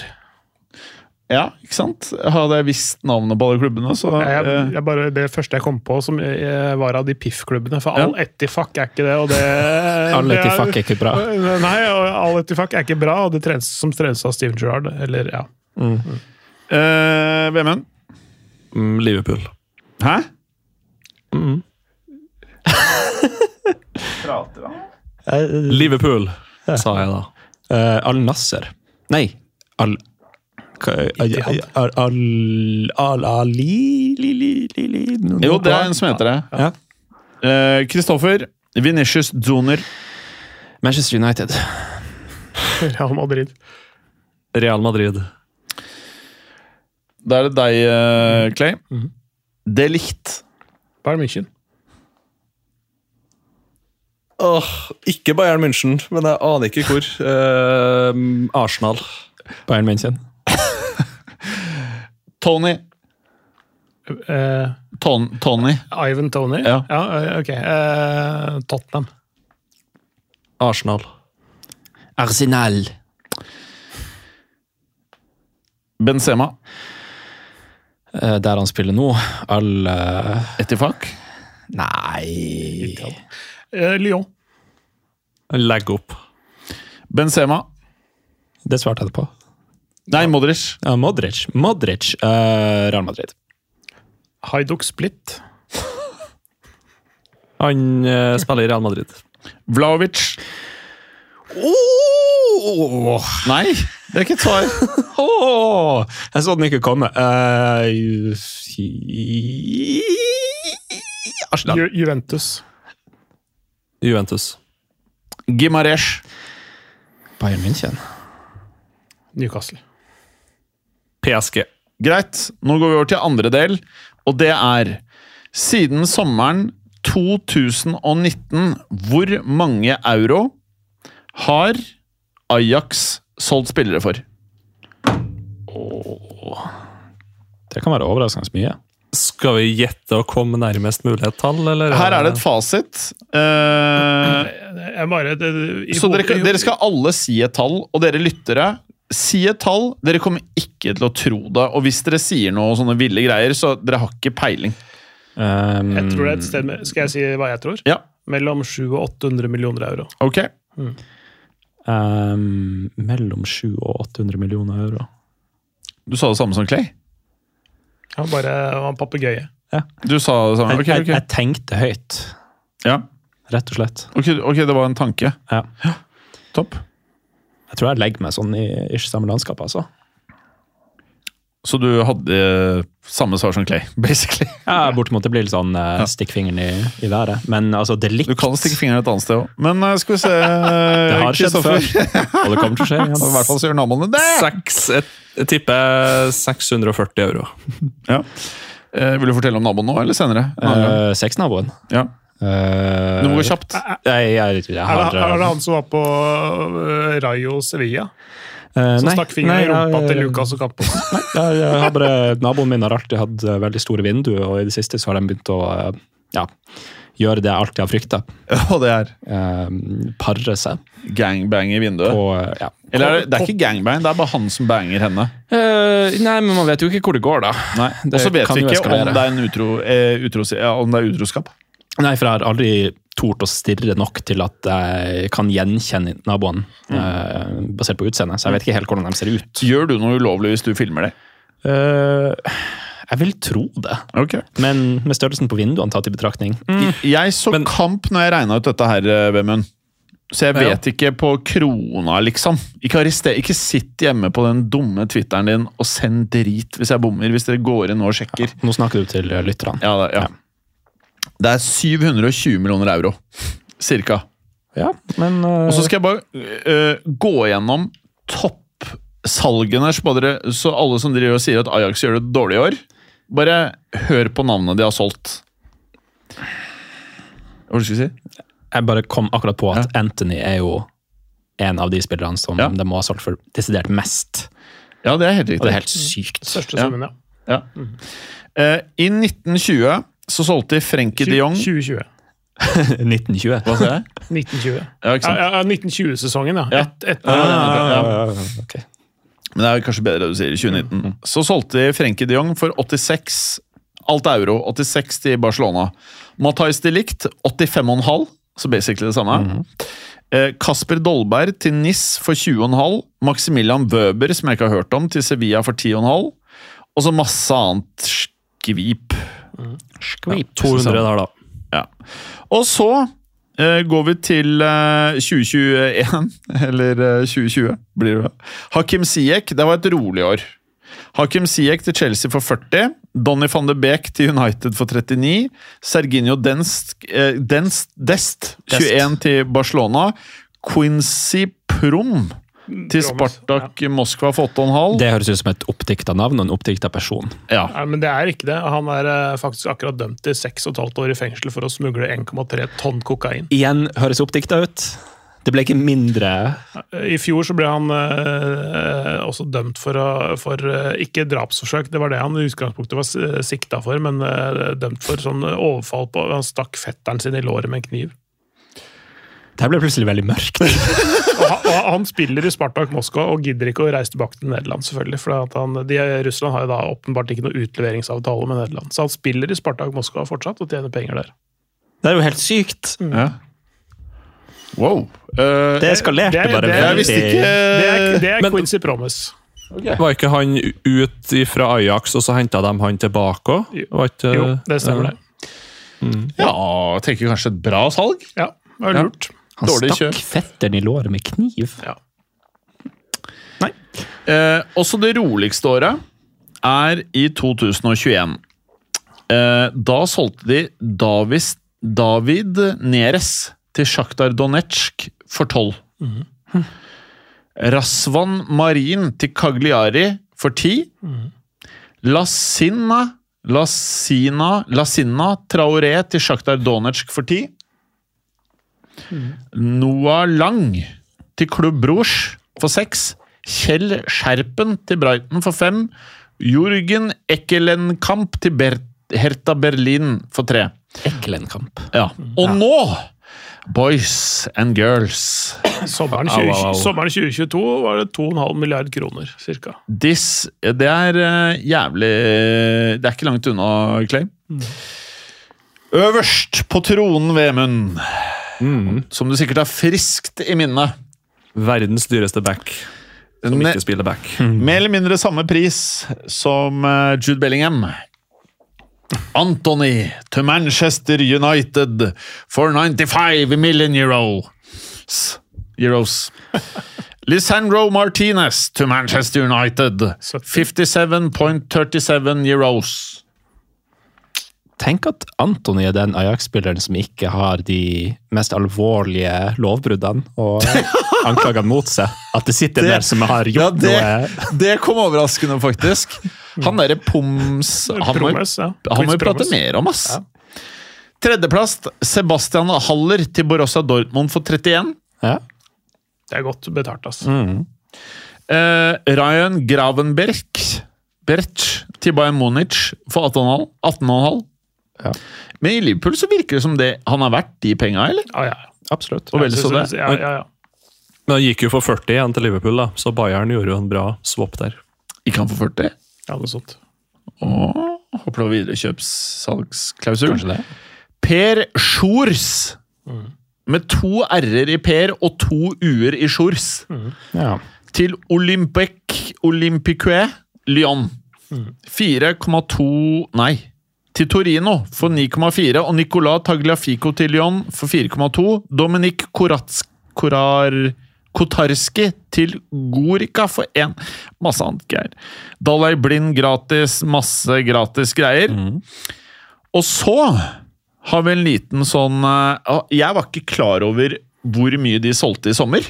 Ja, ikke sant? Hadde jeg visst navnet på alle klubbene, så Jeg, eh, jeg bare, det første jeg kom på, som eh, var av de PIF-klubbene. For Ja. Al Ettifak er ikke det, og det Al Etifak er- ikke bra. Nei, og Al Etifak er ikke bra, og det trenes som trenes av Steven Gerrard. Eller, ja. eh, Vemund? Mm, Liverpool. Hæ? Liverpool, sa jeg da. Uh, Al Nasser. Nei, Al Ittihad. Al Al Al Ali li, li, li, li, noe Jo, det er en som heter det. Ja. Eh, Kristoffer. Vinicius Joner. Manchester United. Real Madrid. Real Madrid. Da er det deg, eh, Clay. Det likt. Bayern München. Åh, ikke Bayern München, men jeg aner ikke hvor. Eh, Arsenal. Bayern München. Tony. Eh, Ton Tony. Ivan Tony. Ja. ja ok. Eh, Tottenham. Arsenal. Arsenal. Benzema. Eh, der han spiller nå. Al uh, Etifak. Nei uh, Lyon. Legg opp. Benzema. Det svarte jeg på. Nei, Modric. Ja, Modric. Modric. Uh, Real Madrid. Haiduk Split. Han uh, spiller i Real Madrid. Vlaovic. Oh! Nei, det er ikke et svar. Oh, jeg så den ikke komme. Uh, Ju Juventus. Juventus. Gimaresh. Bayern München. Newcastle. PSG. Greit. Nå går vi over til andre del, og det er Siden sommeren 2019, hvor mange euro har Ajax solgt spillere for? Åh. Det kan være overraskende mye. Skal vi gjette og komme nærmest mulig et tall, eller? Her er det et fasit. Uh, Jeg bare, det, i så dere, dere skal alle si et tall, og dere lyttere Si et tall. Dere kommer ikke til å tro det. Og hvis dere sier noe sånne ville greier, så dere har ikke peiling. Um, Jeg tror det er et sted med, Skal jeg si hva jeg tror? Ja, Mellom 700 og 800 millioner euro. ok. Um, mellom 700 og 800 millioner euro. Du sa det samme som Clay? Han bare var papegøye. Du sa det samme? Jeg, okay. jeg, jeg tenkte høyt, Ja. rett og slett. Ok, okay det var en tanke. Ja. Topp. Jeg tror jeg legger meg sånn i ikke samme landskap, altså. Så du hadde eh, samme svar som Clay, basically? Ja, Bortimot det blir litt sånn eh, stikk fingeren i, i været. Men altså, det likt Du kan stikke fingeren et annet sted òg. Men uh, skal vi se Det har skjedd før, og det kommer til å skje igjen. I hvert fall så gjør naboene det! Seks, jeg, jeg tipper 640 euro. Ja. Eh, vil du fortelle om naboen nå, eller senere? Uh, Sexnaboen. ja. Uh, Du må gå kjapt. Jeg, jeg, jeg, Er har det, er det han som var på uh, Rayo Sevilla? Eh, Som stakk fingeren i rumpa til Lukas og Campos? Jeg, jeg har bare, Naboen min har alltid hatt eh, veldig store vinduer, og i det siste så har de begynt å eh, ja, gjøre det jeg alltid har frykta. Og det er Uh, pare seg gangbang i vinduet. på ja. Eller er det, det er ikke gangbang, det er bare han som banger henne. Eh, nei, men man vet jo ikke hvor det går, da. Nei. Og så vet vi ikke om det er, en utro, eh, utro, ja, om det er utroskap. Nei, for jeg har aldri tort å stirre nok til at jeg kan gjenkjenne naboen eh, basert på utseendet. Så jeg vet ikke helt hvordan de ser ut. Gjør du noe ulovlig hvis du filmer det? Eh, jeg vil tro det, Okay. men med størrelsen på vinduene tatt i betraktning mm. Jeg så Men- kamp når jeg regna ut dette her, eh, Vemund. Så jeg vet ikke på krona, liksom. Ikke, ikke sitt hjemme på den dumme Twitteren din og send drit hvis jeg bommer. Hvis dere går inn og sjekker. Nå snakker du til eh, lytterne. Ja, det, ja. Det er 720 millioner euro. Cirka. Ja, men uh... Og så skal jeg bare uh, gå gjennom toppsalgene, så, så alle som driver og sier at Ajax gjør det dårlig i år, bare hør på navnet de har solgt. Hva skulle du si? jeg bare kom akkurat på at Anthony er jo en av de spillerne som Ja. de må ha solgt for desidert mest. Ja, det er helt riktig. Og det er helt sykt. Største Ja. summen, ja. Ja. Uh, I 1920 så solgte de Frenkie de Jong 2020. 1920. Hva sa jeg? 1920. Ja, ikke Ja, sant? ja, 1920-sesongen, ja. Ja. Et, et, Ja, ok. Men det er kanskje bedre det du sier. i 2019. Så solgte de Frenkie de Jong for 86 alt euro. 86 til Barcelona. Matais de Licht 85,5, så basically det samme. Eh, Kasper Dolberg til NIS for 20,5. Maximilian Wøber, som jeg ikke har hørt om, til Sevilla for 10,5. Og så masse annet skvip. Skvip. 200 der, da. Ja. Og så eh, går vi til eh, 2021, eller eh, 2020 blir det. Hakim Ziyech, det var et rolig år. Hakim Ziyech til Chelsea for 40. Donny van de Beek til United for 39. Serginho Denst, eh, Denst, Dest, 21 til Barcelona. Quincy Prom til Spartak ja. Moskva for 8,5. Det høres ut som et oppdikta navn og en oppdikta person. Ja. Nei, men det er ikke det. Han er eh, faktisk akkurat dømt til 6,5 år i fengsel for å smugle 1,3 tonn kokain. Igjen høres oppdikta ut. Det ble ikke mindre I fjor så ble han eh, også dømt for, å, for eh, ikke drapsforsøk, det var det han i utgangspunktet var sikta for, men eh, dømt for sånn overfall på Han stakk fetteren sin i låret med en kniv. Det her ble plutselig veldig mørkt. Og han, spiller i Spartak Moskva og gidder ikke å reise tilbake til Nederland, selvfølgelig. For at han, de, Russland har jo da åpenbart ikke noe utleveringsavtale med Nederland. Så han spiller i Spartak Moskva fortsatt og tjener penger der. Det er jo helt sykt. ja. Wow. Uh, Det eskalerte Det er- bare det er- jeg visste ikke Det er, det er Men- Quincy Promise. Var ikke han ut fra Ajax, og så henta de han tilbake òg? Jo, Jo, det stemmer det. Ja, tenker kanskje et bra salg. Ja, det var Ja. Han Dårlig stakk fetteren i låret med kniv. Ja. Eh, også det roligste året er i 2021. Eh, da solgte de Davis, David Neres til Sjaktar Donetsk for 12. Rasvan Marin til Cagliari for 10. Lasina Lasina Lasina Traoré til Sjaktar Donetsk for 10. Noah Lang til Klubb Brors for 6. Kjell Skjerpen til Brighton for 5. Jorgen Ekkelenkamp til Ber Hertha Berlin for 3. Ekkelenkamp. Ja. Og nå, boys and girls Sommeren, 20, au, au. sommeren 2022 var det 2,5 milliard kroner, cirka. This, det er eh, jævlig Det er ikke langt unna, Clay. Øverst på tronen, Vemund, som du sikkert har friskt i minne Verdens dyreste back som Ne- ikke spiller back. Mer eller mindre samme pris som eh, Jude Bellingham. Anthony to Manchester United for 95 million euros. euros. Lisandro Martinez to Manchester United. 57.37 euros. Tenk at Antony er den Ajax-spilleren som ikke har de mest alvorlige lovbruddene og anklagene mot seg. At det sitter Det- der som har Ja, gjort det, noe det kom overraskende, faktisk. Han derre Poms Han må, ja. vi prate mer om, ass. Tredjeplass Sebastian Haller til Borussia Dortmund for 31. ja. Det er godt betalt, ass. Eh, Ryan Gravenberg Berch til Bayern Munich for 18,5. 18,5. Ja. Men i Liverpool så virker det som det han har vært de penga, eller? Ja, ja. Absolutt. Og vel så det. Ja, ja, ja. Men han gikk jo for 40 igjen til Liverpool, da, så Bayern gjorde jo en bra swap der. Ikke han for 40? ja, noe sånt. Åh, håper det var viderekjøpssalgsklausul. Kanskje det. Per Sjors. Med to r-er i Per og to u-er i Sjors. Ja. Til Olympic Olympique Lyon. 4,2 Nei. Til Torino for 9,4 og Nicolas Tagliafico til Lyon for 4,2. Dominik Korats, Korar, Kotarski til Gorica for 1. Masse annet greier. Dalai Blind gratis, masse gratis greier. Og så har vi en liten sånn eh, Jeg var ikke klar over hvor mye de solgte i sommer.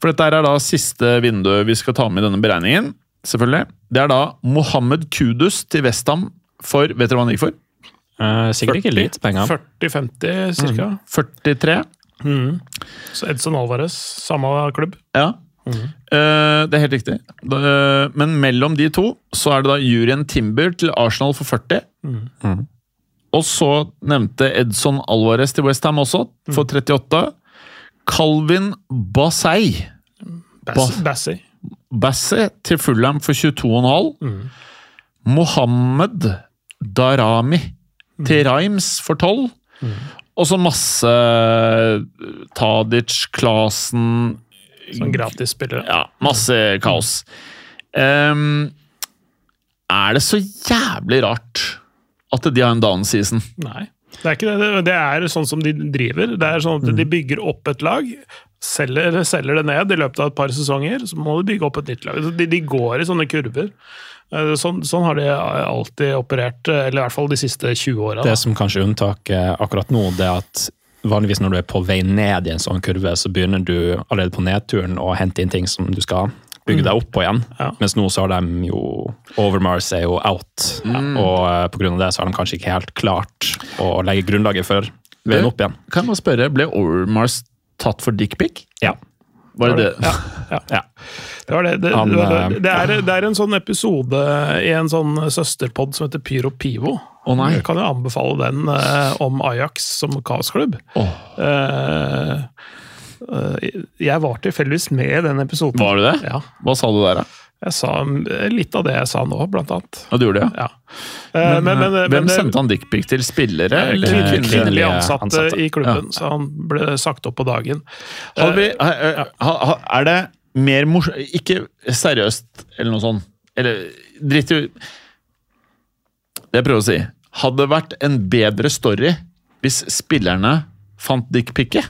For dette er da siste vindu vi skal ta med i denne beregningen. selvfølgelig. Det er da Mohammed Kudus til Westham for Vet dere hva han gikk for? Eh, sikkert ikke litt penger. 40-50 cirka. 43. Så Edson Alvarez, samme klubb. Ja. Eh, det er helt riktig. Da, eh, men mellom de to så er det da Jurien Timber til Arsenal for 40. Og så nevnte Edson Alvarez til Westham også, for 38. Calvin Bassey Bassey. Bassey til Fulham for 22,5. Mohammed Darami til Rhymes for 12. Og så masse Tadic, Klasen Sånn gratisspillere. Ja, masse kaos. Um, er det så jævlig rart at de har en down season? Nei. Det er ikke det. Det- Det er sånn som de driver. Det er sånn at De bygger opp et lag, selger, selger det ned i løpet av et par sesonger, så må de bygge opp et nytt lag. De, de går i sånne kurver. Eh, Sånn, sånn har de alltid operert, eller i hvert fall de siste 20 åra. Det som kanskje er unntaket akkurat nå, det er at vanligvis når du er på vei ned i en sånn kurve, så begynner du allerede på nedturen å hente inn ting som du skal bygge deg opp på igjen. Ja. Mens nå så har de jo Overmars er jo out, og pga. på grunn av det så har de kanskje ikke helt klart å legge grunnlaget for veien opp igjen. Kan jeg bare spørre, ble Overmars tatt for dickpic? Ja. Var det det? Ja, ja. ja. Det, var det. Det, Han, det, eh, det, er, det er en sånn episode i en sånn søsterpod som heter Pyro Pivo. Å nei. Jeg kan jo anbefale den eh, om Ajax som kaosklubb. Oh. Eh, jeg var tilfeldigvis med i den episoden. Var du det? Ja. Hva sa du der, da? Jeg sa eh, litt av det jeg sa nå, blant annet. Ja, du gjorde det, ja? Ja. Eh, men, men, men, Hvem det- sendte han dickpic til? Spillere? Eh, Eller kvinnelige? Kvinnelige kvinnelige ansatte, ansatte. i klubben, så han ble sagt opp på dagen. Vi, er det mer morsomt Ikke seriøst, eller noe sånt. Eller dritt i Det jeg prøver å si. Hadde det vært en bedre story hvis spillerne fant dickpicet?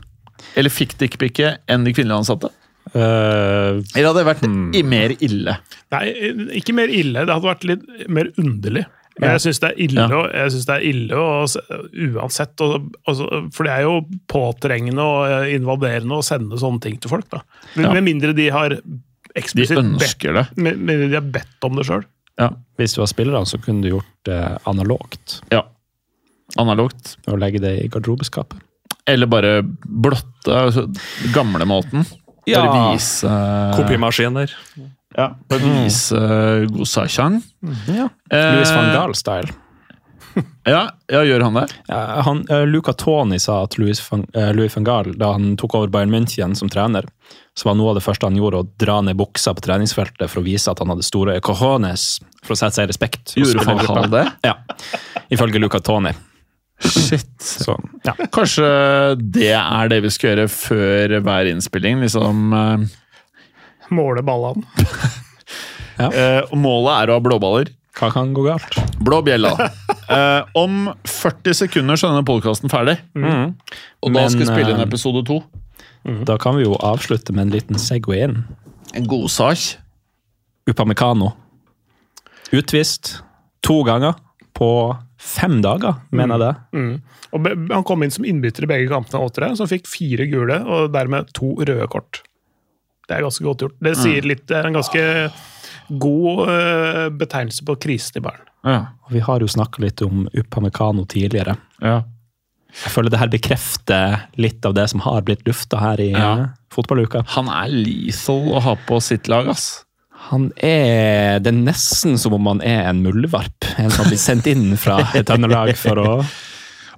Eller fikk dickpicet enn de kvinnelige ansatte? Eh, Eller hadde det vært i mer ille? Nei, ikke mer ille. Det hadde vært litt mer underlig. Men Ja. jeg syns det er ille, Ja. å- jeg synes det er ille og, uansett. Og, og, for det er jo påtrengende og eh, invaderende å sende sånne ting til folk. da. Med, Ja. med mindre de har De eksplisitt bedt, med, med de har bedt om det sjøl. Ja. Hvis du var spiller, da, så kunne du gjort det analogt. ja. Analogt. Og legge det i garderobeskapet. Eller bare blotte altså, gamlemåten. Ja. Bare vise Kopimaskiner. Ja, bare vise Gosachen. Ja. Eh, Louis van Gaal-style. Ja, ja, gjør han det? Ja, han, uh, Luca Toni sa at Louis van, uh, Louis van Gaal, da han tok over Bayern München som trener, så var noe av det første han gjorde å dra ned buksa på treningsfeltet for å vise at han hadde store cojones, for å sette seg i respekt. Gjorde han det? Ja, ifølge Luca Toni. Shit. Så, ja. Kanskje det er det vi skal gjøre før hver innspilling? Liksom uh... Måle ballene. ja. uh, målet er å ha blåballer. Hva kan gå galt? Blå bjella. uh, om 40 sekunder så er denne podkasten ferdig. Mm. Og da Men, skal vi spille inn episode to. Da kan vi jo avslutte med en liten Segway inn. En godsak. Upamecano. Utvist to ganger på fem dager, mener jeg det. Mm. Og han kom inn som innbytter i begge kampene, Åtre, som fikk fire gule og dermed to røde kort. Det er ganske godt gjort. Det sier litt, det er en ganske god eh, betegnelse på krisen i Bayern. Ja. Vi har jo snakka litt om Upamecano tidligere. ja. Jeg føler det her bekrefter litt av det som har blitt lufta her i Ja. eh, fotballuka. Han er lethal å ha på sitt lag, ass. Han er Det er nesten som om han er en muldvarp. En som blir sendt inn fra et annet lag for å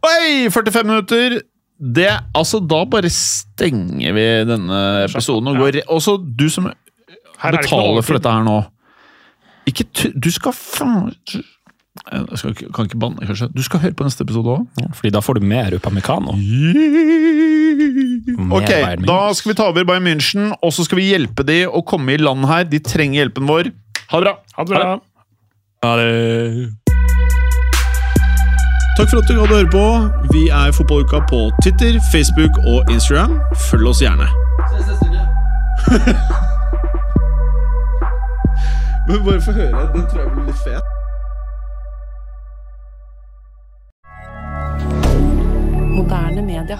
Oi! 45 minutter! Det, altså, da bare stenger vi denne episoden og går re- Og så du som er betaler for dette her nå Ikke. Du skal faen Jeg skal, kan ikke banne, kanskje. Du skal høre på neste episode òg. ja, Fordi da får du mer Upamecano. Mer Ok, da skal vi ta over Bayern München, og så skal vi hjelpe de å komme i land her. De trenger hjelpen vår. Ha det bra. Ha det bra. Ha det. Takk for at du hadde høre på. Vi er Fotballuka på Titter, Facebook og Instagram. Følg oss gjerne. Men bare få høre. Den tror jeg blir litt fet. Moderne media.